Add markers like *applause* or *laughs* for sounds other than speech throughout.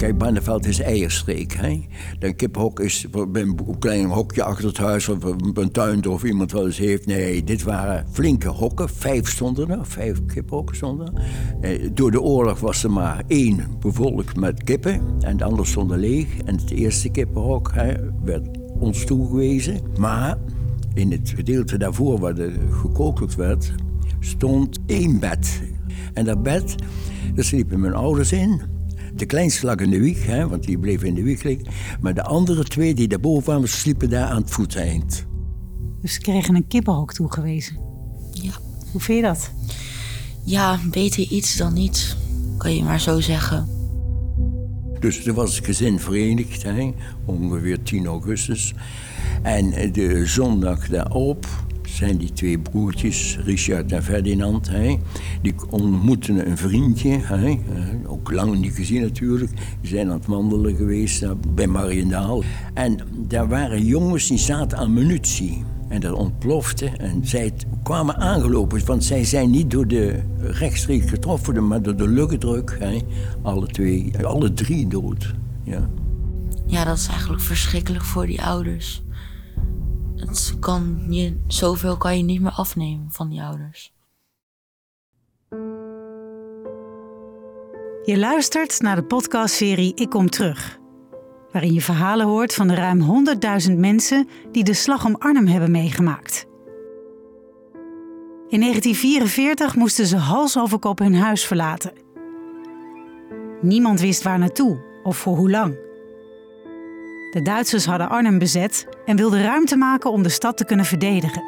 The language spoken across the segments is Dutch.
Kijk, Barneveld is eierstreek. Hè? De kippenhok is een klein hokje achter het huis... of een tuin of iemand wel eens heeft. Nee, dit waren flinke hokken. Vijf stonden er, vijf kippenhokken stonden er. Eh, door de oorlog was er maar één bevolkt met kippen... en de andere stonden leeg. En het eerste kippenhok hè, werd ons toegewezen. Maar in het gedeelte daarvoor waar de gekokeld werd... stond één bed. En dat bed, daar sliepen mijn ouders in... De kleinste lag in de wieg, hè, want die bleef in de wieg liggen. Maar de andere twee die daarboven kwamen, sliepen daar aan het voeteind. Dus ze kregen een kippenhok toegewezen? Ja. Hoe vind je dat? Ja, beter iets dan niets, kan je maar zo zeggen. Dus er was het gezin verenigd, hè, ongeveer 10 augustus. En de zondag daarop zijn die twee broertjes, Richard en Ferdinand. Hè, die ontmoeten een vriendje, hè, ook lang niet gezien natuurlijk. Die zijn aan het wandelen geweest bij Mariendaal. En daar waren jongens die zaten aan munitie. En dat ontplofte en zij kwamen aangelopen, want zij zijn niet door de rechtstreeks getroffen, maar door de luchtdruk. Hè. Alle twee, alle drie dood. Ja. ja, dat is eigenlijk verschrikkelijk voor die ouders het kan je, zoveel kan je niet meer afnemen van die ouders. Je luistert naar de podcastserie Ik Kom Terug. Waarin je verhalen hoort van de ruim 100.000 mensen die de slag om Arnhem hebben meegemaakt. In 1944 moesten ze hals over kop hun huis verlaten. Niemand wist waar naartoe of voor hoe lang. De Duitsers hadden Arnhem bezet en wilden ruimte maken om de stad te kunnen verdedigen.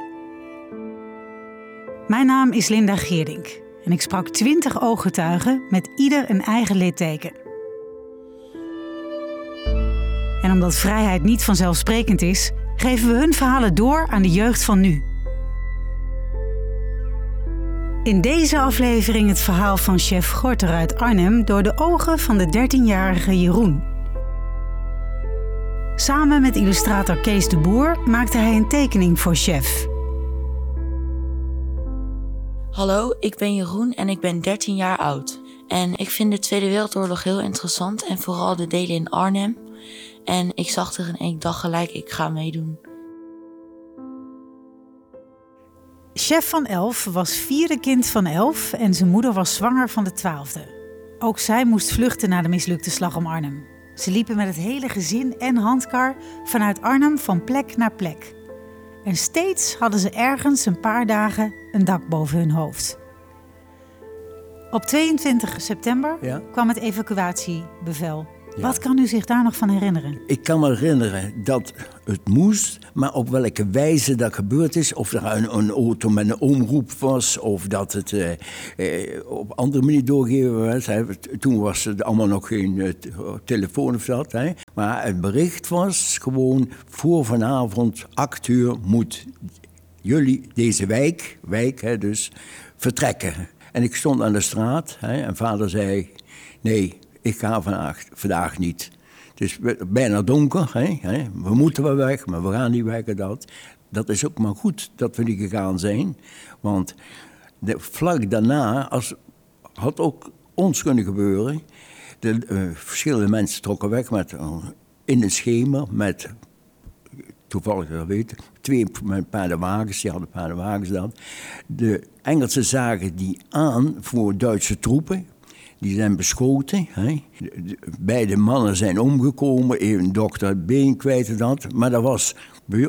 Mijn naam is Linda Geerdink en ik sprak twintig ooggetuigen met ieder een eigen litteken. En omdat vrijheid niet vanzelfsprekend is, geven we hun verhalen door aan de jeugd van nu. In deze aflevering het verhaal van chef Gorter uit Arnhem door de ogen van de 13-jarige Jeroen. Samen met illustrator Kees de Boer maakte hij een tekening voor Chef. Hallo, ik ben Jeroen en ik ben 13 jaar oud. En ik vind de Tweede Wereldoorlog heel interessant en vooral de delen in Arnhem. En ik zag er in één dag gelijk, ik ga meedoen. Chef van Elf was vierde kind van elf en zijn moeder was zwanger van de twaalfde. Ook zij moest vluchten na de mislukte slag om Arnhem. Ze liepen met het hele gezin en handkar vanuit Arnhem van plek naar plek. En steeds hadden ze ergens een paar dagen een dak boven hun hoofd. Op 22 september kwam het evacuatiebevel. Wat kan u zich daar nog van herinneren? Ik kan me herinneren dat het moest, maar op welke wijze dat gebeurd is. Of er een, een auto met een omroep was, of dat het uh, uh, op andere manier doorgegeven werd. Hè. Toen was er allemaal nog geen uh, telefoon of dat. Hè. Maar het bericht was gewoon voor vanavond, acht uur, moet jullie deze wijk, wijk hè, dus, vertrekken. En ik stond aan de straat hè, en vader zei, nee, ik ga vandaag, vandaag niet. Het is bijna donker, hè, we moeten wel weg, maar we gaan niet weg. Dat. dat is ook maar goed dat we niet gegaan zijn. Want de, vlak daarna als, had ook ons kunnen gebeuren. De uh, verschillende mensen trokken weg met, uh, in een schema met, toevallig dat weten, twee met paardenwagens, die hadden paardenwagens dan. De Engelsen zagen die aan voor Duitse troepen, die zijn beschoten. Hè. Beide mannen zijn omgekomen, een dokter been kwijt dat. Maar dat was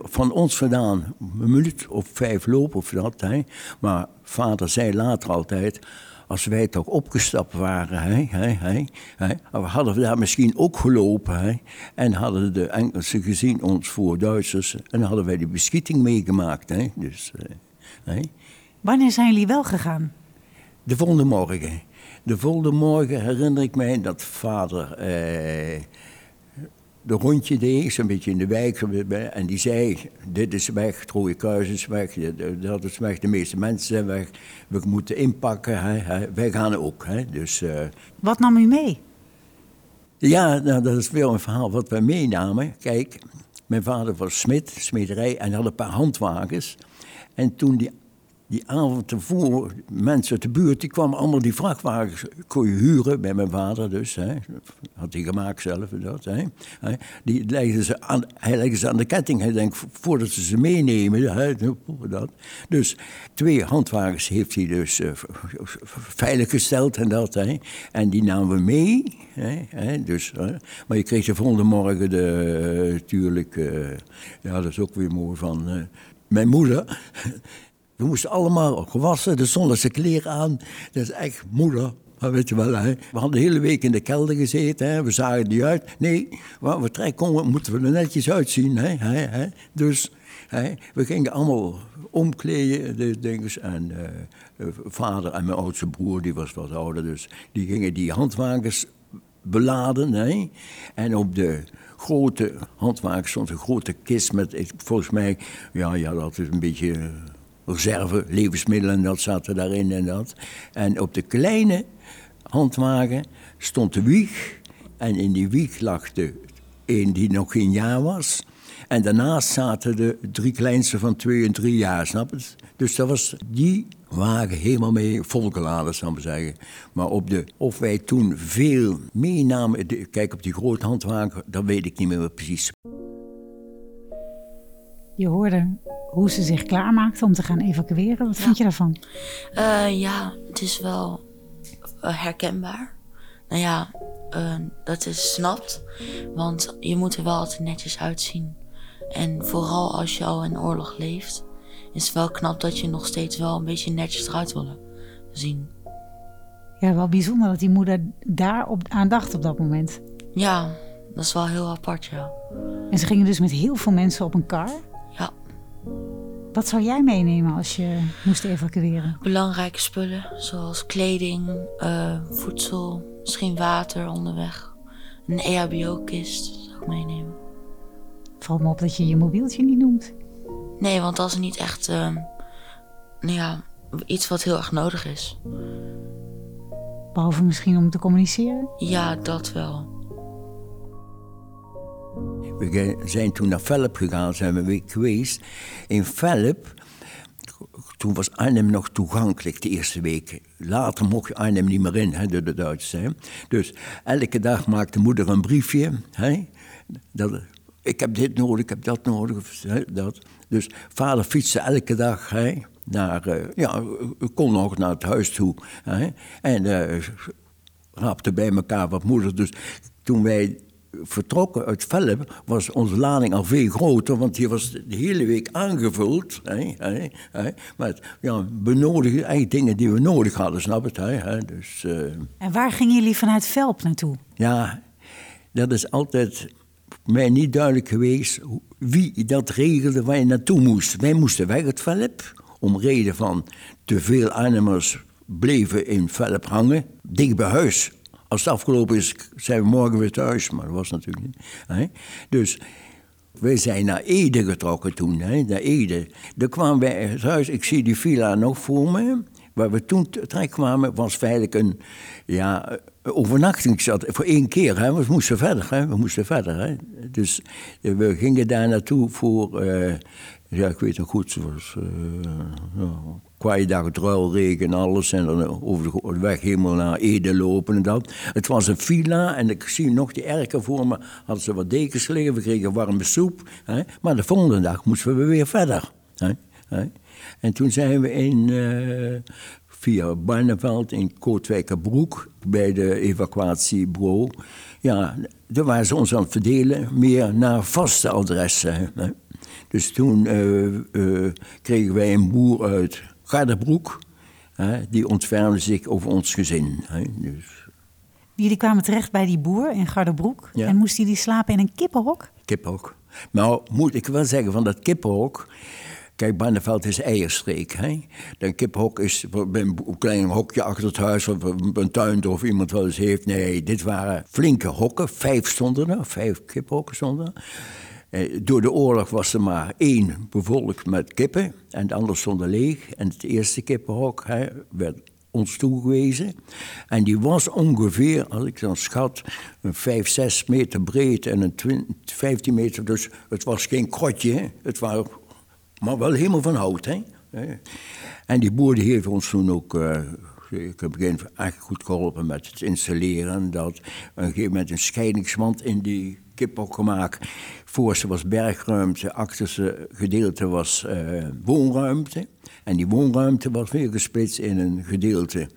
van ons vandaan een minuut of vijf lopen of dat. Hè. Maar vader zei later altijd, als wij toch opgestapt waren, hè, hè, hè, hè, hadden we daar misschien ook gelopen. Hè, en hadden de Engelsen gezien ons voor Duitsers. En hadden wij die beschieting meegemaakt. Hè, dus, uh, hè. Wanneer zijn jullie wel gegaan? De volgende morgen. De volgende morgen herinner ik mij dat vader eh, de rondje deed, zo'n beetje in de wijk. En die zei, dit is weg, het Rode Kruis is weg, dat is weg, de meeste mensen zijn weg. We moeten inpakken, hè, wij gaan ook. Hè. Dus, uh, wat nam u mee? Ja, nou, dat is wel een verhaal wat wij meenamen. Kijk, mijn vader was smid, smederij, en had een paar handwagens. En toen die die avond ervoor, mensen uit de buurt, die kwamen allemaal die vrachtwagens, kon je huren, bij mijn vader dus, hè, had hij gemaakt zelf dat, hè, die legden ze aan, hij legde ze aan de ketting, hij denkt, voordat ze ze meenemen, hè, dat. Dus twee handwagens heeft hij dus uh, veilig gesteld en dat, hè, en die namen we mee, hè, dus, maar je kreeg de volgende morgen natuurlijk, uh, ja, dat is ook weer mooi van, mijn moeder, we moesten allemaal gewassen, de zonnige kleren aan. Dat is echt moeder. Weet je wel? We hadden de hele week in de kelder gezeten, hè? we zagen niet uit. Nee, waar we terecht komen, moeten we er netjes uitzien. Hè? Hè? Dus hè? we gingen allemaal omkleden, de. En uh, vader en mijn oudste broer, die was wat ouder, dus die gingen die handwagens beladen. Hè? En op de grote handwagen stond een grote kist met, volgens mij, ja, ja dat is een beetje reserve, levensmiddelen, dat zaten daarin en dat. En op de kleine handwagen stond de wieg. En in die wieg lag de een die nog geen jaar was. En daarnaast zaten de drie kleinste van twee en drie jaar, snap je? Dus dat was die wagen helemaal mee volgeladen, zou ik zeggen. Maar op de, of wij toen veel meenamen, kijk op die grote handwagen, dat weet ik niet meer precies. Je hoorde hoe ze zich klaarmaakte om te gaan evacueren. Wat vind je daarvan? Uh, ja, het is wel uh, herkenbaar. Nou ja, uh, dat is snapt. Want je moet er wel altijd netjes uitzien. En vooral als je al in oorlog leeft, is het wel knap dat je nog steeds wel een beetje netjes eruit wil zien. Ja, wel bijzonder dat die moeder daar op, aan dacht op dat moment. Ja, dat is wel heel apart, ja. En ze gingen dus met heel veel mensen op een kar? Wat zou jij meenemen als je moest evacueren? Belangrijke spullen, zoals kleding, uh, voedsel, misschien water onderweg. Een EHBO-kist zou ik meenemen. Valt me op dat je je mobieltje niet noemt. Nee, want dat is niet echt uh, nou ja, iets wat heel erg nodig is. Behalve misschien om te communiceren? Ja, dat wel. We zijn toen naar Velp gegaan, zijn we een week geweest. In Velp, toen was Arnhem nog toegankelijk de eerste week. Later mocht je Arnhem niet meer in, hè, door de Duitsers. Dus elke dag maakte moeder een briefje. Hè, dat, ik heb dit nodig, ik heb dat nodig. Hè, dat. Dus vader fietste elke dag hè, naar, uh, ja, kon nog naar het huis toe. Hè, en uh, raapte bij elkaar wat moeder. Dus toen wij vertrokken uit Velp was onze lading al veel groter, want die was de hele week aangevuld. Hè, hè, hè, met ja, benodigde eigenlijk dingen die we nodig hadden, snap het? Hè, dus, uh... En waar gingen jullie vanuit Velp naartoe? Ja, dat is altijd mij niet duidelijk geweest wie dat regelde waar je naartoe moest. Wij moesten weg uit Velp, om reden van te veel animals bleven in Velp hangen, dicht bij huis als het afgelopen is, zijn we morgen weer thuis. Maar dat was natuurlijk niet. Dus wij zijn naar Ede getrokken toen, naar Ede. Daar kwamen wij het huis, ik zie die villa nog voor me. Waar we toen terecht kwamen, was feitelijk een ja, overnachting. Voor één keer, hè? we moesten verder. Hè? We moesten verder hè? Dus we gingen daar naartoe voor, uh, ja, ik weet nog goed, het was uh, kwaaie dag, druilregen en alles. En dan over de weg helemaal naar Ede lopen en dat. Het was een villa en ik zie nog die erken voor me. Hadden ze wat dekens liggen, we kregen warme soep. Hè. Maar de volgende dag moesten we weer verder. Hè. Hè. En toen zijn we in, uh, via Barneveld in Kootwijkerbroek bij de evacuatiebureau. Ja, daar waren ze ons aan het verdelen, meer naar vaste adressen. Dus toen uh, uh, kregen wij een boer uit Gardebroek, hè, die ontfermde zich over ons gezin. Hè, dus. Jullie kwamen terecht bij die boer in Gardebroek en moesten jullie slapen in een kippenhok? Kippenhok. Nou, moet ik wel zeggen van dat kippenhok... Kijk, Barneveld is eierstreek. Hè? Dat kippenhok is een klein hokje achter het huis... of een tuin of iemand wel eens heeft. Nee, dit waren flinke hokken. Vijf stonden er, vijf kippenhokken stonden er. Eh, door de oorlog was er maar één bevolkt met kippen en de andere stonden leeg. En het eerste kippenhok werd ons toegewezen. En die was ongeveer, als ik dan schat, een 5, 6 meter breed en een 20, 15 meter. Dus het was geen krotje, het was, maar wel helemaal van hout. Hè? En die boer die heeft ons toen ook... Uh, ik heb begin echt goed geholpen met het installeren. Dat een gegeven moment een scheidingswand in die kiphok gemaakt. Voorste was bergruimte, achterste gedeelte was uh, woonruimte. En die woonruimte was weer gesplitst in een gedeelte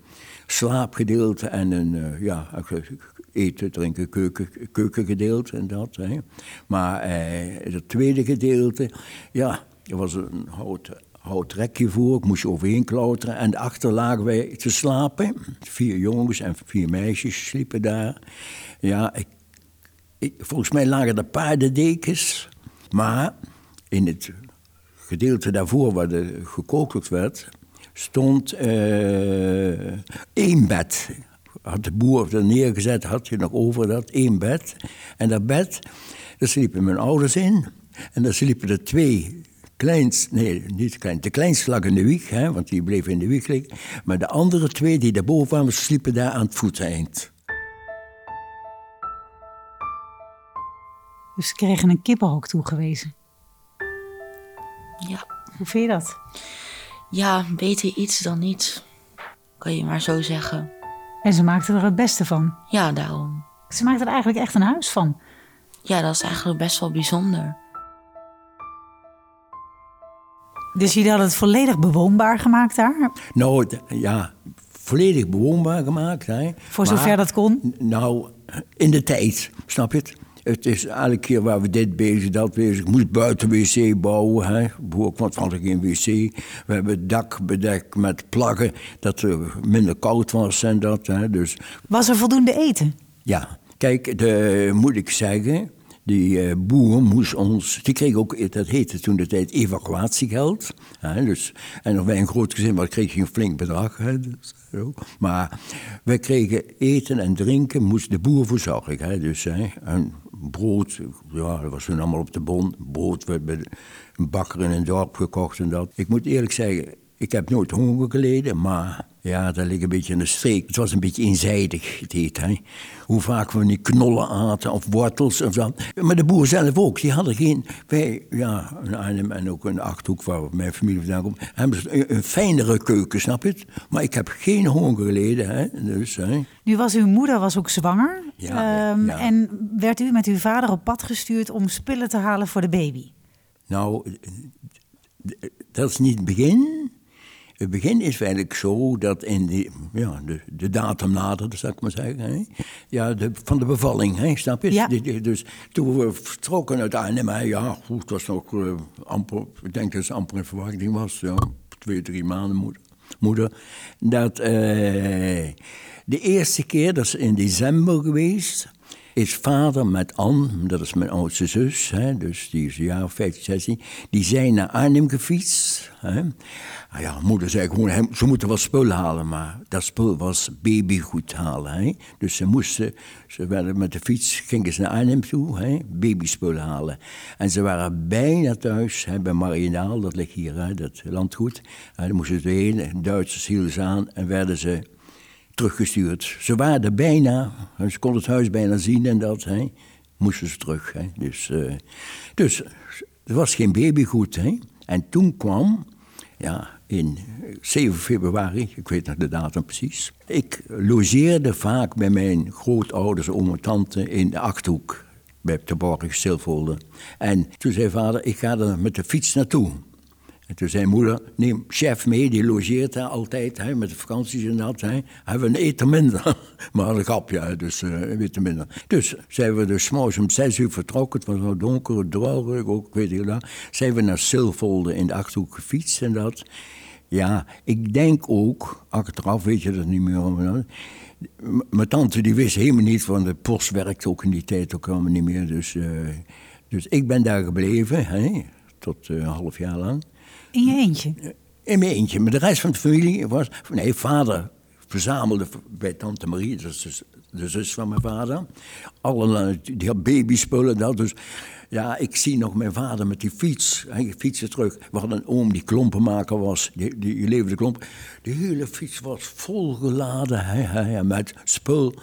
slaapgedeelte en een uh, ja, eten, drinken, keuken, keukengedeelte en dat. Hè. Maar het tweede gedeelte, ja, er was een hout, rekje voor, ik moest overheen klauteren. En achter lagen wij te slapen. Vier jongens en vier meisjes sliepen daar. Ja, ik, volgens mij lagen er paardendekens. Maar in het gedeelte daarvoor waar er gekokeld werd, stond uh, één bed. Had de boer er neergezet, had je nog over dat één bed. En dat bed, daar sliepen mijn ouders in. En daar sliepen er twee kleins, nee, niet klein, de kleinste lag in de wieg, hè, want die bleef in de wieg liggen. Maar de andere twee die daarboven kwamen, sliepen daar aan het voeteind. Dus ze kregen een kippenhok toegewezen? Ja. Hoe vind je dat? Ja, beter iets dan niets. Kan je maar zo zeggen. En ze maakten er het beste van? Ja, daarom. Ze maakten er eigenlijk echt een huis van? Ja, dat is eigenlijk best wel bijzonder. Dus jullie hadden het volledig bewoonbaar gemaakt daar? Nou, ja, volledig bewoonbaar gemaakt. Hè. Voor zover dat kon? Nou, in de tijd, snap je het? Het is elke keer waar we dit bezig, dat bezig. Ik moest buiten wc bouwen. Hè. Want we hadden geen wc. We hebben het dak bedekt met plaggen, dat het minder koud was en dat. Hè. Dus, was er voldoende eten? Ja. Kijk, de, moet ik zeggen, die uh, boer moest ons, die kreeg ook, dat heette toen de tijd evacuatiegeld. Hè, dus, en wij een groot gezin was, kreeg je een flink bedrag. Hè, dus, zo. Maar wij kregen eten en drinken, moest de boer verzorgen. Hè, dus, hè, en brood, ja, dat was toen allemaal op de bon. Brood werd bij een bakker in een dorp gekocht en dat. Ik moet eerlijk zeggen, ik heb nooit honger geleden, maar ja, dat ligt een beetje in de streek. Het was een beetje eenzijdig, het eten. Hoe vaak we niet knollen aten of wortels of zo. Maar de boer zelf ook, die hadden geen... Wij, ja, een Arnhem en ook een Achterhoek, waar mijn familie vandaan komt... hebben ze een, een, fijnere keuken, snap je het? Maar ik heb geen honger geleden, hè. Dus, hè. Nu was uw moeder was ook zwanger. Ja, um, ja. En werd u met uw vader op pad gestuurd om spullen te halen voor de baby? Nou, dat is niet het begin... Het begin is eigenlijk zo dat in die, ja, de, de datum naderde, zou ik maar zeggen. Hè? Ja, de, van de bevalling, hè, snap je? Ja. Dus toen we vertrokken uit Arnhem, hè, ja, goed, het was nog uh, amper, ik denk dat het amper in verwachting was. Ja, twee, drie maanden moeder. moeder dat uh, de eerste keer, dat is in december geweest, is vader met Anne, dat is mijn oudste zus, hè, dus die is een jaar of 15, 16, die zijn naar Arnhem gefietst. Hè. Nou ja, moeder zei gewoon, ze moeten wel spul halen, maar dat spul was babygoed halen. Hè. Dus ze moesten, ze werden met de fiets, gingen ze naar Arnhem toe, hè, babyspul halen. En ze waren bijna thuis hè, bij Mariendaal, dat ligt hier, dat landgoed. En dan moesten ze heen, Duitsers hielden ze aan en werden ze teruggestuurd. Ze waren bijna, ze konden het huis bijna zien en dat, hè, moesten ze terug. Hè. Dus, uh, dus er was geen babygoed. Hè. En toen kwam, ja, in 7 februari, ik weet nog de datum precies. Ik logeerde vaak bij mijn grootouders, oom en tante in de Achterhoek. Bij de borg Stilvolde. En toen zei vader, ik ga er met de fiets naartoe. En toen zei moeder, neem chef mee, die logeert daar altijd, hè, met de vakanties en dat. Hè. Hebben een eten minder. *laughs* maar een grapje, dus uh, een eten minder. Dus zijn we dus s'morgens om zes uur vertrokken. Het was nog donker, droog, ook, weet je dat. Zijn we naar Silvolde in de Achterhoek gefietst en dat. Ja, ik denk ook, achteraf weet je dat niet meer. Mijn tante die wist helemaal niet, want de post werkte ook in die tijd ook helemaal niet meer. Dus, uh, dus ik ben daar gebleven, hè, tot een half jaar lang. In je eentje? In mijn eentje. Maar de rest van de familie was... Nee, vader verzamelde bij tante Marie, dat is de zus van mijn vader. Alle, die had babyspullen, dat. Dus ja, ik zie nog mijn vader met die fiets. Hij fietste terug. We hadden een oom die klompenmaker was. Die, die leverde klompen. De hele fiets was volgeladen hè, hè, met spul.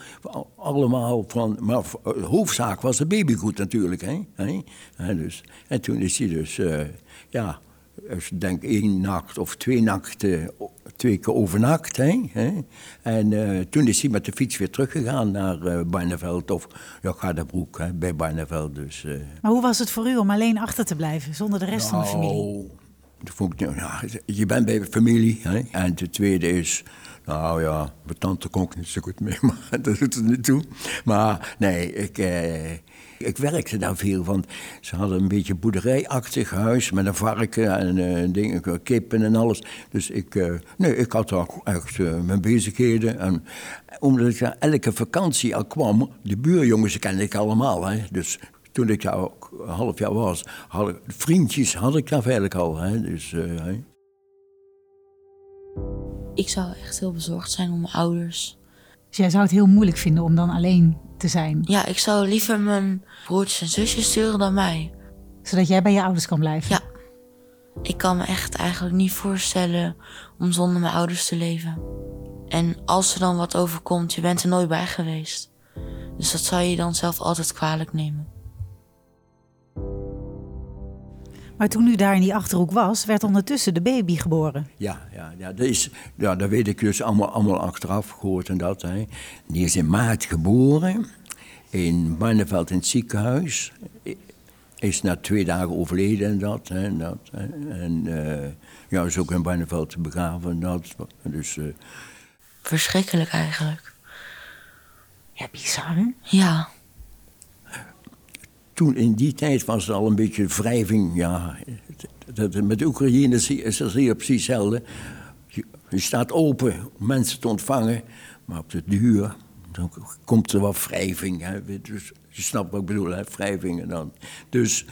Allemaal van... Maar de hoofdzaak was de babygoed natuurlijk. Hè, dus. En toen is hij dus... Uh, ja, is denk één nacht of twee nachten, twee keer overnacht. Hè. En uh, toen is hij met de fiets weer teruggegaan naar uh, Barneveld of ja, Gardebroek hè, bij Barneveld. Dus, uh. Maar hoe was het voor u om alleen achter te blijven zonder de rest nou, van de familie? Vond ik, ja, je bent bij de familie. Hè. En de tweede is, nou ja, mijn tante kon ik niet zo goed mee, *laughs* maar dat doet er niet toe. Maar nee, ik, eh, ik werkte daar veel, want ze hadden een beetje boerderijachtig huis met een varken en uh, dingen, kippen en alles. Dus ik, uh, nee, ik had daar echt mijn bezigheden. En omdat ik elke vakantie al kwam, de buurjongens kende ik allemaal. Hè. Dus toen ik daar ook een half jaar was, had ik, vriendjes had ik daar eigenlijk al. Hè. Dus. Ik zou echt heel bezorgd zijn om mijn ouders. Dus jij zou het heel moeilijk vinden om dan alleen te zijn? Ja, ik zou liever mijn broertjes en zusjes sturen dan mij. Zodat jij bij je ouders kan blijven? Ja. Ik kan me echt eigenlijk niet voorstellen om zonder mijn ouders te leven. En als er dan wat overkomt, je bent er nooit bij geweest. Dus dat zou je dan zelf altijd kwalijk nemen. Maar toen u daar in die achterhoek was, werd ondertussen de baby geboren. Ja, ja, ja, dat, is, ja dat weet ik dus allemaal, allemaal achteraf gehoord en dat. Hè. Die is in maart geboren in Barneveld in het ziekenhuis. Is na twee dagen overleden en dat. Hè, en dat hè. En uh, ja, is ook in Barneveld begraven en dat. Dus, uh... Verschrikkelijk eigenlijk. Ja, bizar? Ja toen in die tijd was er al een beetje wrijving. Ja, met Oekraïne is dat hier precies hetzelfde. Je, staat open om mensen te ontvangen, maar op de duur dan komt er wat wrijving. Hè. Dus, je snapt wat ik bedoel, hè, dan. Dus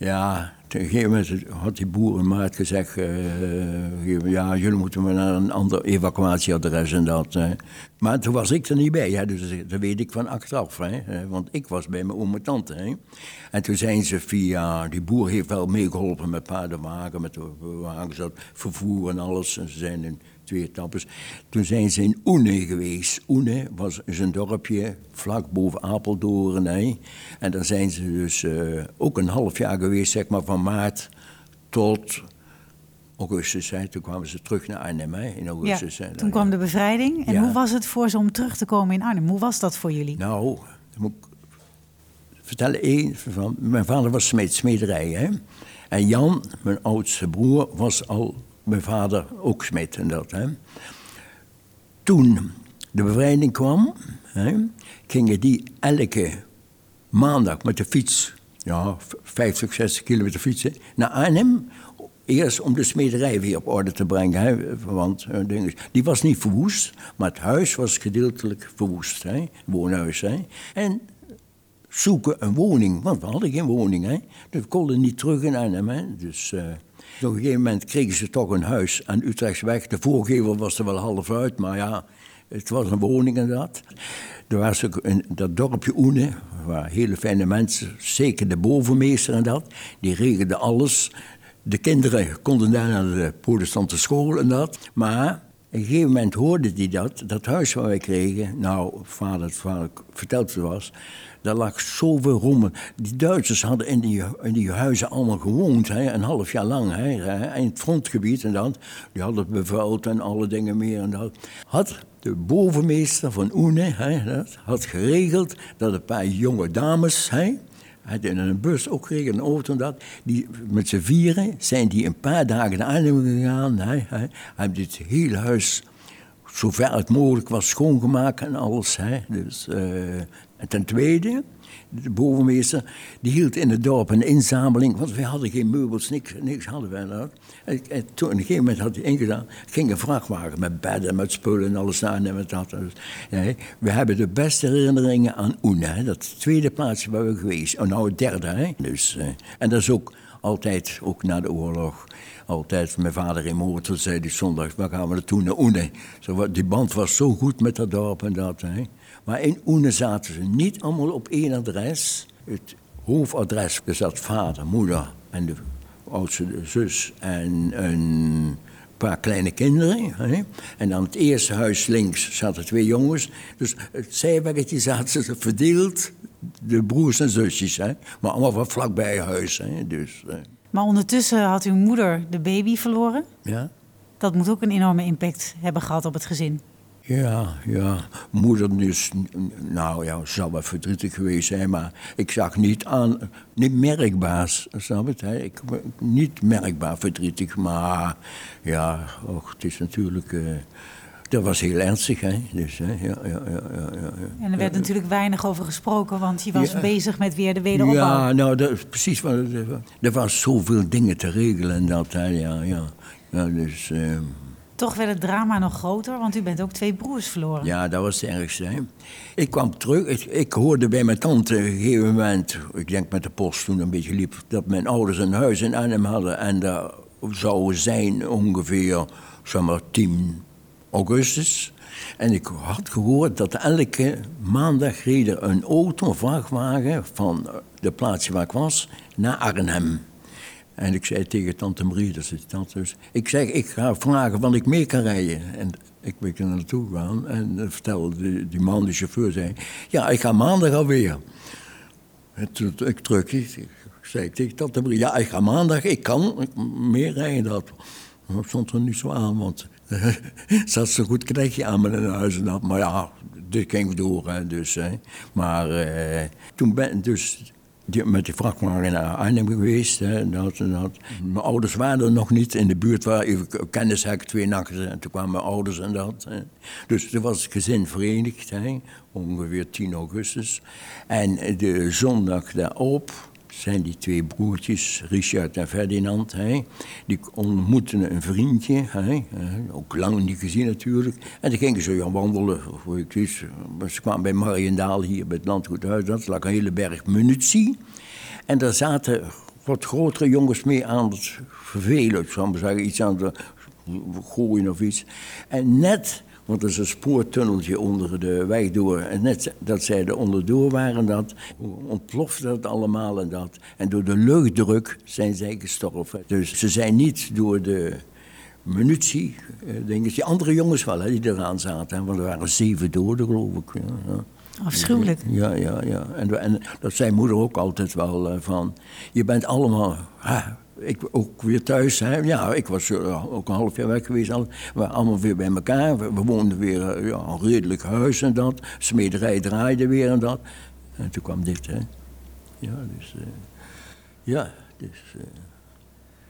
ja, op een had die boerenmaat gezegd... Uh, ja, jullie moeten naar een ander evacuatieadres en dat. Uh. Maar toen was ik er niet bij, hè, dus dat weet ik van achteraf. Hè, want ik was bij mijn oom en tante. Hè. En toen zijn ze via... Die boer heeft wel meegeholpen met paardenwagen, met de wagens, vervoer en alles. En ze zijn in twee etappes. Toen zijn ze in Oene geweest. Oene was is een dorpje vlak boven Apeldoorn. Hè. En daar zijn ze dus uh, ook een half jaar geweest, zeg maar, van maart tot augustus. Hè. Toen kwamen ze terug naar Arnhem hè, in augustus. Ja, toen kwam de bevrijding. En ja. hoe was het voor ze om terug te komen in Arnhem? Hoe was dat voor jullie? Nou, moet ik vertellen. Één, van, mijn vader was smeed, smederij. Hè. En Jan, mijn oudste broer, was al mijn vader ook smid en dat. Hè. Toen de bevrijding kwam, hè, gingen die elke maandag met de fiets, ja, 50, 60 kilometer fietsen, naar Arnhem. Eerst om de smederij weer op orde te brengen. Hè, want uh, die was niet verwoest, maar het huis was gedeeltelijk verwoest. Hè, woonhuis. Hè. En zoeken een woning, want we hadden geen woning. Hè. Dus we konden niet terug in Arnhem. Hè. Dus... Uh, op een gegeven moment kregen ze toch een huis aan Utrechtsweg. De voorgevel was er wel half uit, maar ja, het was een woning en dat. Er was ook in dat dorpje Oene, waar hele fijne mensen, zeker de bovenmeester en dat, die regelde alles. De kinderen konden daar naar de protestante school en dat. Maar een gegeven moment hoorde hij dat, dat huis waar wij kregen, nou, vader, vader verteld was, daar lag zoveel rommel. Die Duitsers hadden in die, in die huizen allemaal gewoond, hè, een half jaar lang. Hè, in het frontgebied en dat. Die hadden het bevuild en alle dingen meer en dat. Had de bovenmeester van Oene hè, dat, had geregeld dat een paar jonge dames... Hè, in een bus ook gekregen, een auto en dat. Die, met z'n vieren zijn die een paar dagen naar Arnhem gegaan. Hè, hebben dit hele huis zover het mogelijk was schoongemaakt en alles. Hè. Dus, en ten tweede, de bovenmeester, die hield in het dorp een inzameling, want we hadden geen meubels, niks, niks hadden wij dat. En, en toen, op een gegeven moment had hij ingedaan, ging een vrachtwagen met bedden, met spullen en alles naar en met dat. Ja, we hebben de beste herinneringen aan Oene, dat tweede plaatsje waar we geweest, oh, nou het derde. Hè. Dus, uh, en dat is ook altijd, ook na de oorlog, altijd mijn vader in motor zei die zondag, waar gaan we naartoe naar Oene? Zo, die band was zo goed met dat dorp en dat. Hè. Maar in Oene zaten ze niet allemaal op één adres. Het hoofdadres zat vader, moeder en de oudste zus en een paar kleine kinderen. Hè? En dan het eerste huis links zaten twee jongens. Dus het zijweggetje zaten ze verdeeld, de broers en zusjes. Hè? Maar allemaal van vlakbij huis. Hè? Dus, Maar ondertussen had uw moeder de baby verloren. Ja? Dat moet ook een enorme impact hebben gehad op het gezin. Ja, ja. Moeder is, nou ja, zou wel verdrietig geweest zijn, maar ik zag niet aan, niet merkbaar, snap het? Hè? Ik, niet merkbaar verdrietig, maar ja, och, het is natuurlijk, uh, dat was heel ernstig, hè? Dus, hè? Ja, ja, ja, ja, ja, En er werd natuurlijk weinig over gesproken, want je was bezig met weer de wederopbouw. Ja, nou, dat is precies, er was zoveel dingen te regelen en dat, hè? ja, ja. ja dus... Uh, toch werd het drama nog groter, want u bent ook twee broers verloren. Ja, dat was het ergste. Ik kwam terug, ik, hoorde bij mijn tante op een gegeven moment, ik denk met de post toen een beetje liep, dat mijn ouders een huis in Arnhem hadden. En dat zou zijn ongeveer, zeg maar, 10 augustus. En ik had gehoord dat elke maandag reed een auto, vrachtwagen van de plaats waar ik was, naar Arnhem. En ik zei tegen tante Marie, dat is tante, dus, ik zeg, ik ga vragen wanneer ik mee kan rijden. En ik ben er naartoe gegaan en vertelde die, man, de chauffeur, zei, ja, ik ga maandag alweer. En toen ik terug, ik zei tegen tante Marie, ja, ik ga maandag, ik kan meer rijden. Dat, stond er niet zo aan, want *laughs* zat zo goed krijgje aan me in huis en dat. Maar ja, dit ging door, hè, dus. Hè. Maar eh, toen ben dus die, met die vrachtwagen naar Arnhem geweest. Hè, dat, dat. Mijn ouders waren er nog niet in de buurt. Waar, ik kennis had twee nachten en toen kwamen mijn ouders en dat. Hè. Dus er was het gezin verenigd, hè, ongeveer 10 augustus. En de zondag daarop zijn die twee broertjes, Richard en Ferdinand, hè, die ontmoetten een vriendje, hè, ook lang niet gezien natuurlijk. En die gingen zo gaan wandelen, wist. Ze kwamen bij Mariendaal hier bij het landgoedhuis, dat lag een hele berg munitie. En daar zaten wat grotere jongens mee aan het vervelen, ik zou maar zeggen, iets aan het gooien of iets. En net want er is een spoortunneltje onder de weg door. En net dat zij er onderdoor waren, dat ontplofte dat allemaal en dat. En door de luchtdruk zijn zij gestorven. Dus ze zijn niet door de munitie, eh, denk ik. Die andere jongens wel, hè, die eraan zaten. Want er waren zeven doden, geloof ik. Ja, Afschuwelijk. Ja, ja, ja. En, en, dat zei moeder ook altijd wel uh, van... Je bent allemaal ik ook weer thuis. Hè. Ja, ik was uh, ook een half jaar weg geweest. We waren allemaal weer bij elkaar. We, woonden weer uh, ja, een redelijk huis en dat. Smederij draaide weer en dat. En toen kwam dit, hè. Ja, dus... Uh, ja, dus...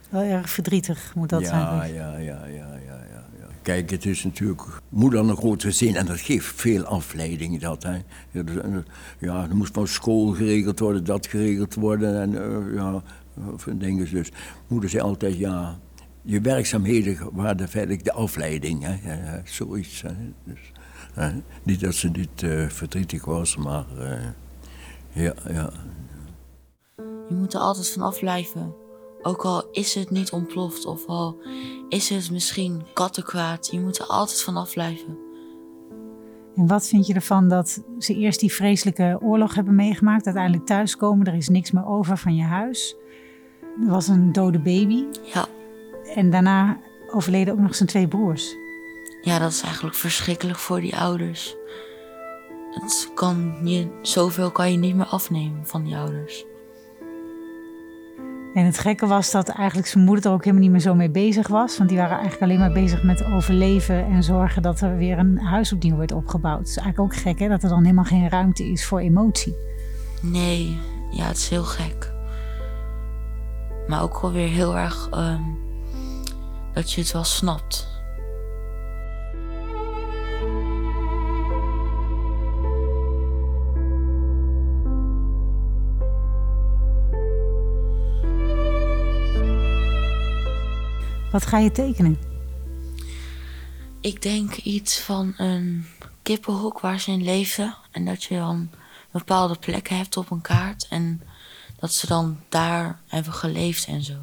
Wel erg verdrietig moet dat ja, zijn. Ja, ja, ja, ja, ja, ja. Kijk, het is natuurlijk moeder een groot gezin en dat geeft veel afleiding. Dat, hè. Ja, dus, ja, er moest van school geregeld worden, dat geregeld worden. En ja, of dingen. Dus moeder zei altijd, ja, je werkzaamheden waren verder de afleiding. Hè? Ja, zoiets. Hè? Dus, niet dat ze niet uh, verdrietig was, maar uh, ja, ja. Je moet er altijd van afblijven. Ook al is het niet ontploft of al is het misschien kattenkwaad. Je moet er altijd van afblijven. En wat vind je ervan dat ze eerst die vreselijke oorlog hebben meegemaakt, uiteindelijk thuiskomen, er is niks meer over van je huis. Er was een dode baby. Ja. En daarna overleden ook nog zijn twee broers. Ja, dat is eigenlijk verschrikkelijk voor die ouders. Het kan je, zoveel kan je niet meer afnemen van die ouders. En het gekke was dat eigenlijk zijn moeder er ook helemaal niet meer zo mee bezig was. Want die waren eigenlijk alleen maar bezig met overleven en zorgen dat er weer een huis opnieuw werd opgebouwd. Het is eigenlijk ook gek hè, dat er dan helemaal geen ruimte is voor emotie. Nee, ja, het is heel gek. Maar ook wel weer heel erg um, dat je het wel snapt. Wat ga je tekenen? Ik denk iets van een kippenhok waar ze in leefden. En dat je dan bepaalde plekken hebt op een kaart. En dat ze dan daar hebben geleefd en zo.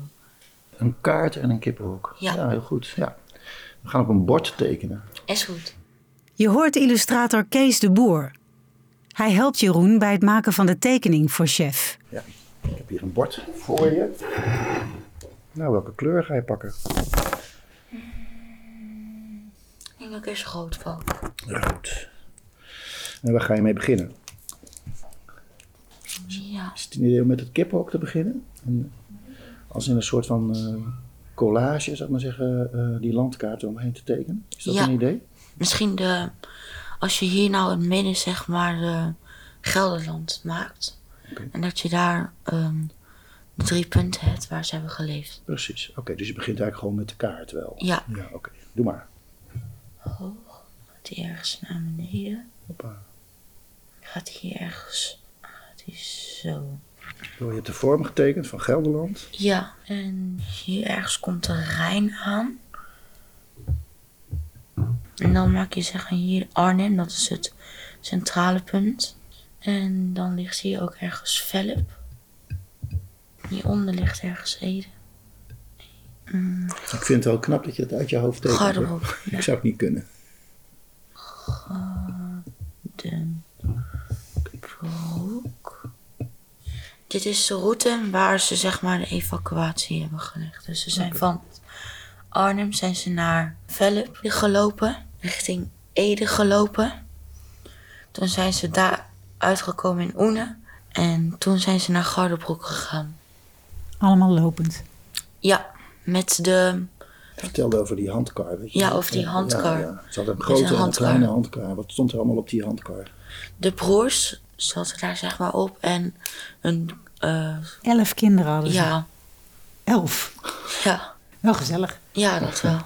Een kaart en een kippenhok. Ja. heel goed. Ja. We gaan op een bord tekenen. Is goed. Je hoort illustrator Kees de Boer. Hij helpt Jeroen bij het maken van de tekening voor chef. Ja, ik heb hier een bord voor je. Nou, welke kleur ga je pakken? Ik denk eens rood van. Rood. En waar ga je mee beginnen? Ja. Is het een idee om met het kippenhok te beginnen? En als in een soort van eh, collage, zeg maar zeggen, eh, die landkaarten omheen te tekenen? Is dat Ja. een idee? Misschien de, als je hier nou in het midden zeg maar de Gelderland maakt. En dat je daar de drie punten hebt waar ze hebben geleefd. Precies. Oké, dus je begint eigenlijk gewoon met de kaart wel. Ja, Ja, oké. Doe maar. gaat die ergens naar beneden. Hoppa. Gaat hier ergens. Zo. Zo, je hebt de vorm getekend van Gelderland. Ja, en hier ergens komt de Rijn aan. En dan maak je zeg maar hier Arnhem, dat is het centrale punt. En dan ligt hier ook ergens Velp. Hieronder ligt ergens Ede. Ik vind het wel knap dat je het uit je hoofd tekent. Ik zou het niet kunnen. De broek. Dit is de route waar ze zeg maar de evacuatie hebben gelegd. Dus ze zijn van Arnhem zijn ze naar Velp gelopen, richting Ede gelopen. Toen zijn ze daar uitgekomen in Oene. En toen zijn ze naar Gardebroek gegaan. Allemaal lopend. Ja, met de... Vertelde over die handkar. Weet je? Ja, over die handkar. Ja, ja. Ze hadden een grote en een kleine handkar. Wat stond er allemaal op die handkar? De broers zaten daar zeg maar op. En een... eh, Elf kinderen hadden ze. ja, Elf. ja, Wel gezellig. ja, dat wel. *laughs*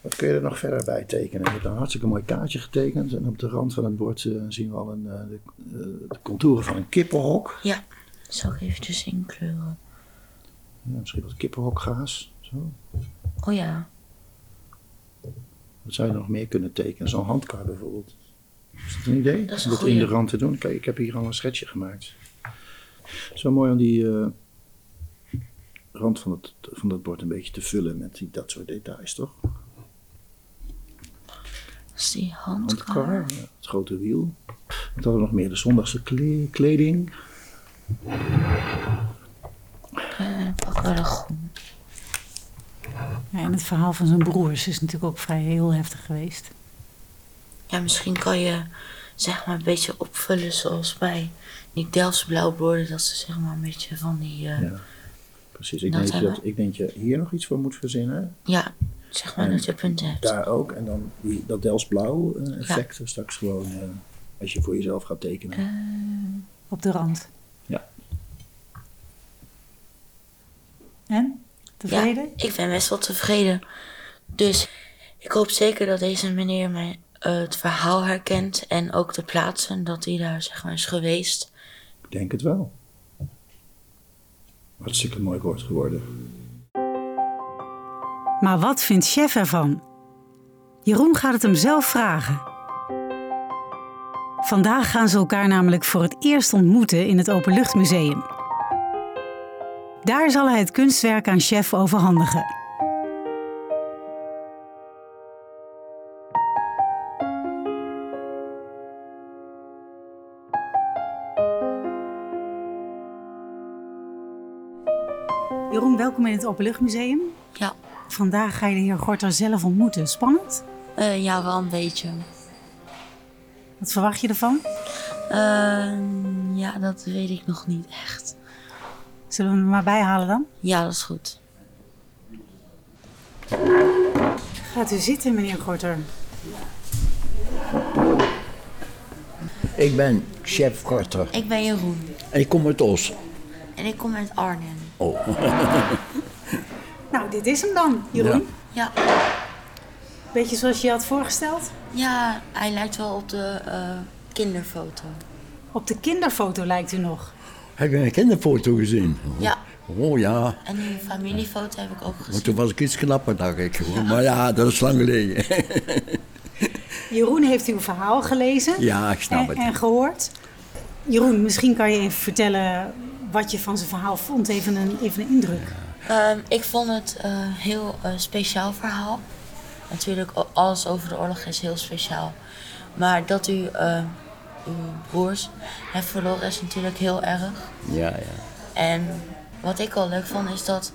Wat kun je er nog verder bij tekenen? Je hebt een hartstikke mooi kaartje getekend. En op de rand van het bord eh, zien we al een, eh, de, eh, de contouren van een kippenhok. Ja, zal ik eventjes inkleuren. Ja, misschien wat kippenhokgaas. Zo. Oh ja, Wat zou je nog meer kunnen tekenen? Zo'n handkar bijvoorbeeld. Is dat een idee? Dat is een Om in de rand te doen. Kijk, ik heb hier al een schetsje gemaakt. Zo mooi om die eh, rand van het, van dat bord een beetje te vullen met die, dat soort details, toch? dat is die Handkar, handkar. ja, het grote wiel. Wat hadden we nog meer? De zondagse kle- kleding. En pak wel een groen. Ja, en het verhaal van zijn broers is natuurlijk ook vrij heel heftig geweest. Ja, misschien kan je zeg maar een beetje opvullen zoals bij die Delftse blauwborden. Dat ze zeg maar een beetje van die... eh, ja. Ja, precies. Ik Dat denk, dat, ik denk dat je hier nog iets voor moet verzinnen. zeg maar En dat je punten hebt. Daar ook. En dan die, dat Delfts-blauw eh, effect er straks gewoon eh, als je voor jezelf gaat tekenen. Op de rand. Ja. En? Ja, Tevreden? ik ben best wel tevreden. Dus ik hoop zeker dat deze meneer mij het verhaal herkent. En ook de plaatsen, dat hij daar zeg maar is geweest. Ik denk het wel. Hartstikke mooi woord geworden. Maar wat vindt chef ervan? Jeroen gaat het hem zelf vragen. Vandaag gaan ze elkaar namelijk voor het eerst ontmoeten in het Openluchtmuseum. Daar zal hij het kunstwerk aan chef overhandigen. Welkom in het Openluchtmuseum. Ja, Vandaag ga je de heer Gorter zelf ontmoeten. Spannend? eh, ja wel een beetje. Wat verwacht je ervan? Eh, ja, dat weet ik nog niet echt. Zullen we hem maar bijhalen dan? Ja, dat is goed. Gaat u zitten, meneer Gorter. Ik ben chef Korter Ik ben Jeroen. en ik kom uit Os. En ik kom uit Arnhem. Oh, *laughs* Nou, dit is hem dan, Jeroen. Ja, Beetje zoals je je had voorgesteld. ja hij lijkt wel op de eh, kinderfoto. Op de kinderfoto lijkt u nog. heb je een kinderfoto gezien? Ja, Oh ja, en die familiefoto heb ik ook maar gezien. toen was ik iets knapper, dacht ik. Maar ja, dat is lang geleden. *laughs* Jeroen heeft uw verhaal gelezen Ja, ik snap en, het. en gehoord. Jeroen, misschien kan je even vertellen wat je van zijn verhaal vond. Even een, even een indruk. Ehm, ik vond het een heel eh, speciaal verhaal. Natuurlijk, alles over de oorlog is heel speciaal. Maar dat u eh, uw broers heeft verloren is natuurlijk heel erg. Ja, ja. En wat ik wel leuk vond is dat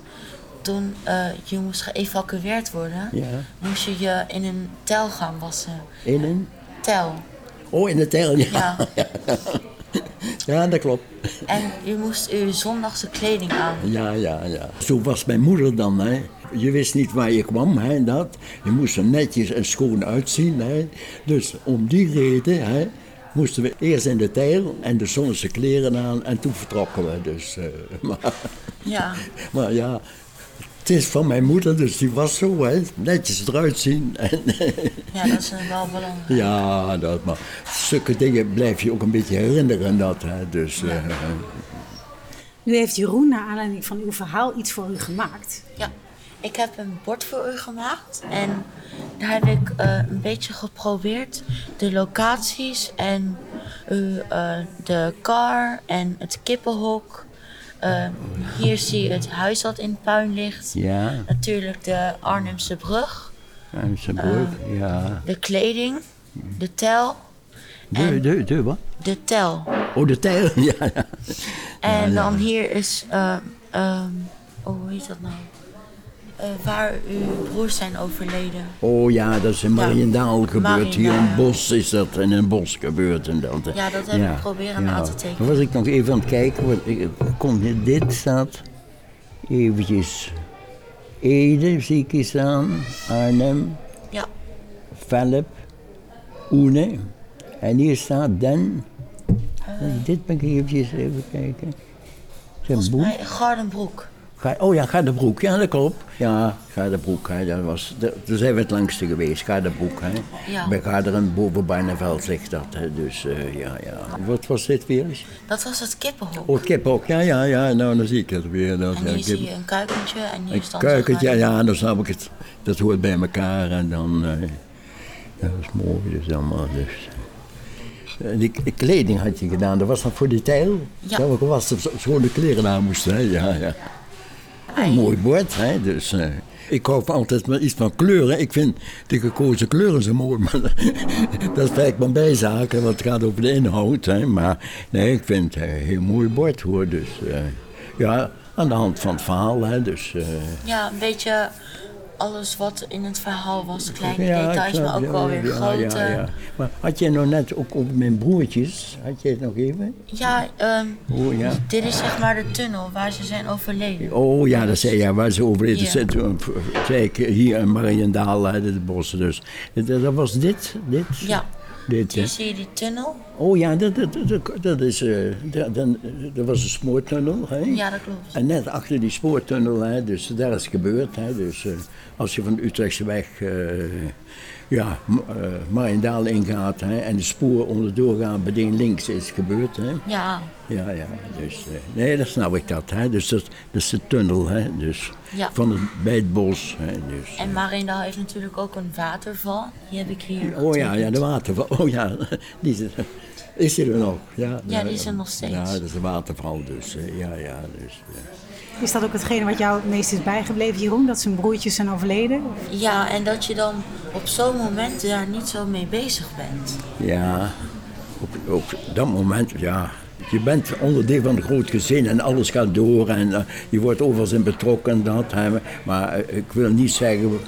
toen eh, je moest geëvacueerd worden, Ja. moest je je in een tel gaan wassen. In een? Tel, Oh, in de tel, ja. ja. *laughs* *laughs* Ja, dat klopt. En u moest uw zondagse kleding aan. Ja, ja, ja. Zo was mijn moeder dan. Hè. Je wist niet waar je kwam, hè, dat. Je moest er netjes en schoon uitzien. Hè. Dus om die reden hè, moesten we eerst in de tijl en de zonnige kleren aan en toen vertrokken we. Dus, eh, *laughs* maar, Ja. maar ja, het is van mijn moeder, dus die was zo, hè, netjes eruit zien. En, Ja, dat is wel belangrijk. ja, dat, maar zulke dingen blijf je ook een beetje herinneren. Dat, hè, dus, eh, Nu heeft Jeroen, naar aanleiding van uw verhaal, iets voor u gemaakt. Ja, ik heb een bord voor u gemaakt en daar heb ik eh, een beetje geprobeerd de locaties en eh, de car en het kippenhok. Eh, hier zie je het huis dat in puin ligt. ja, Natuurlijk de Arnhemse brug, en zijn broek, ja. de kleding, de tel, De, de, de wat? de tel. Oh, de tijl, *laughs* ja, ja. En dan hier is, eh, ehm, oh, hoe heet dat nou? Eh, waar uw broers zijn overleden. Oh ja, dat is in Mariendaal gebeurd. Hier in. Bos is dat in een bos gebeurd. En dat. Ja, dat heb ik proberen na te tekenen. Dan was ik nog even aan het kijken. Want ik, kon hier- dit staat eventjes Ede, zie ik hier staan. Arnhem, Ja, Velp, Oene. En hier staat Den. dit ben ik eventjes even kijken. Zijn boek. Gardenbroek. Ga- Oh ja, Gardebroek, ja dat klopt. Ja, Gardebroek, hè, dat was, daar daar zijn we het langste geweest, Gardebroek. Hè. Ja. Bij Garderen boven Barneveld ligt dat, hè. dus eh, ja, ja. Wat was dit weer eens? Dat was het kippenhok. Oh, kiphok, ja, ja, ja, nou dan zie ik het weer. Dat, en hier zie je een kuikentje en hier een staat kuikentje, ja, ja, dan snap ik het. Dat hoort bij elkaar en dan, eh, ja, dat is mooi dus allemaal. Dus. Die, die kleding had je gedaan, dat was dan voor die tijl? Ja. Dat was dat schone kleren aan moesten, hè? ja, ja. Een mooi bord, hè? dus eh, ik hou altijd wel iets van kleuren. Ik vind de gekozen kleuren zo mooi, *laughs* maar dat is eigenlijk maar bijzaken, want het gaat over de inhoud. Hè? Maar nee, ik vind het een heel mooi bord hoor, dus eh, ja, aan de hand van het verhaal, hè? dus... eh, Ja, een beetje alles wat in het verhaal was. Kleine ja, details, maar ook wel weer grote. Ja, ja. Maar had jij nou net ook over mijn broertjes, had jij het nog even? Ja, ehm, Oh ja. dit is zeg maar de tunnel waar ze zijn overleden. Oh ja, dat zei ja, waar ze overleden zitten. Zei ik hier in Mariendaal, hè, de bossen dus. Dat, dat was dit, dit? Ja, Dit, hè? hier zie je die tunnel. Oh ja, dat, dat, dat, dat is, eh, dat, dan- dat was een spoortunnel, hè? Ja, dat klopt. En net achter die spoortunnel, hè, dus daar is het gebeurd. Hè, dus eh, als je van de Utrechtseweg uh, ja, eh, Mariendaal ingaat hè, en de spoor onderdoor gaan, meteen links is gebeurd. Hè. Ja, Ja, ja, dus eh, nee, dat snap ik dat. Hè. Dus dat, dat is de tunnel, hè, dus Ja. van het, bij het bos. Hè, dus. en Marindaal heeft natuurlijk ook een waterval. Die heb ik hier Oh ja, ja, de waterval. Oh ja, *laughs* die is, er- is er nog? Ja, Ja, die is er nog steeds. Ja, dat is een waterval dus. eh, ja, ja, dus. eh. Is dat ook hetgene wat jou het meest is bijgebleven, Jeroen? Dat zijn broertjes zijn overleden? Ja, en dat je dan op zo'n moment daar niet zo mee bezig bent. Ja, op, op dat moment, ja. Je bent onderdeel van een groot gezin en alles gaat door en eh, je wordt overal in betrokken en dat. Hè. Maar eh, ik wil niet zeggen.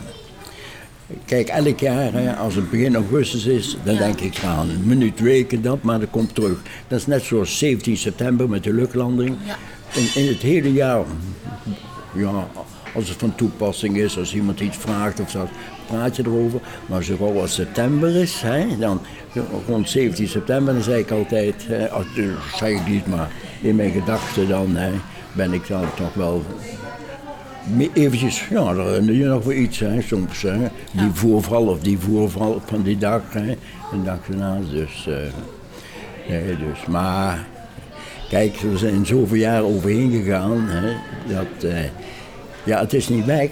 Kijk, elk jaar, hè, als het begin augustus is, dan Ja. denk ik aan een minuut, weken, dat, maar dat komt terug. Dat is net zoals 17 september met de luchtlanding. Ja. In, in het hele jaar, ja, als het van toepassing is, als iemand iets vraagt of zo, praat je erover. Maar zo als september is, hè, dan rond 17 september, dan zeg ik altijd, hè, als, eh, zeg ik niet, maar in mijn gedachten dan hè, ben ik dan toch wel eventjes, ja, dan herinner je nog wel iets, hè, soms. Hè, die voorval of die voorval van die dag, hè, een dag daarna. Dus, eh, nee, dus, maar kijk, we zijn zoveel jaar overheen gegaan, hè, dat, eh, ja, het is niet weg.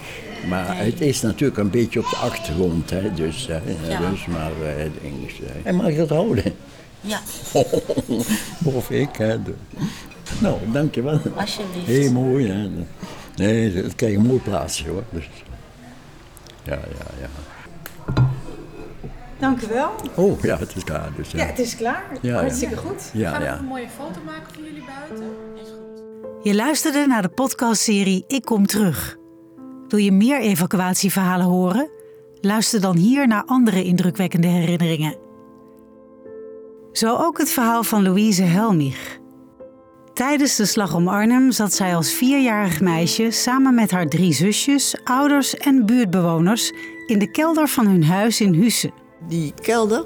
Maar het is natuurlijk een beetje op de achtergrond, hè, dus, hè, Ja. dus maar, eh, ding is, eh, en mag ik dat houden? Ja, *laughs* of ik, hè. de- Nou, dankjewel. alsjeblieft. Heel mooi, hè. Nee, het krijgt een mooi plaatsje, hoor. Dus, ja, ja, ja. Dank u wel. Oh, ja, het is klaar, dus, ja. Ja, het is klaar. Ja, Hartstikke goed. Ja, Gaan we nog een mooie foto maken van jullie buiten? Je luisterde naar de podcastserie Ik Kom Terug. Wil je meer evacuatieverhalen horen? Luister dan hier naar andere indrukwekkende herinneringen. Zo ook het verhaal van Louise Helmich. Tijdens de slag om Arnhem zat zij als vierjarig meisje samen met haar drie zusjes, ouders en buurtbewoners in de kelder van hun huis in Husse. Die kelder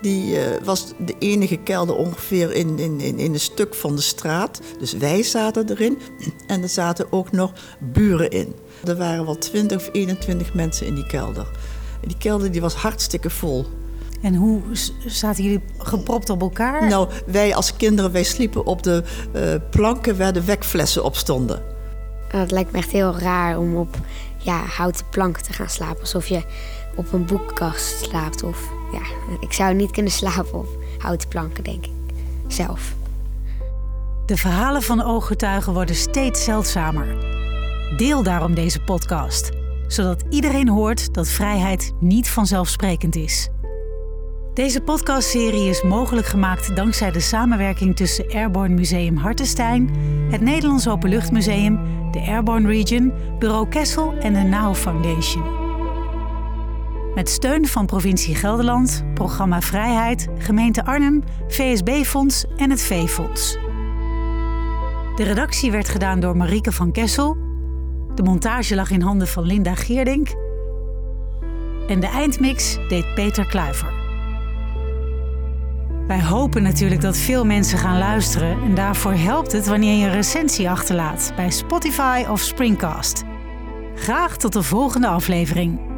die, eh, was de enige kelder ongeveer in, in, in, een stuk van de straat. Dus wij zaten erin en er zaten ook nog buren in. Er waren wel 20 of 21 mensen in die kelder. Die kelder die was hartstikke vol. En hoe zaten jullie gepropt op elkaar? Nou, wij als kinderen, wij sliepen op de eh, planken waar de wekflessen op stonden. Het lijkt me echt heel raar om op ja, houten planken te gaan slapen. Alsof je op een boekenkast slaapt. Of, ja, ik zou niet kunnen slapen op houten planken, denk ik. Zelf. De verhalen van ooggetuigen worden steeds zeldzamer. Deel daarom deze podcast, zodat iedereen hoort dat vrijheid niet vanzelfsprekend is. Deze podcastserie is mogelijk gemaakt dankzij de samenwerking tussen Airborne Museum Hartenstein, het Nederlands Openluchtmuseum, de Airborne Region, Bureau Kessel en de NOW Foundation. Met steun van provincie Gelderland, Programma Vrijheid, Gemeente Arnhem, VSB-fonds en het V-fonds. De redactie werd gedaan door Marieke van Kessel. De montage lag in handen van Linda Geerdink. En de eindmix deed Peter Kluiver. Wij hopen natuurlijk dat veel mensen gaan luisteren en daarvoor helpt het wanneer je een recensie achterlaat bij Spotify of Springcast. Graag tot de volgende aflevering.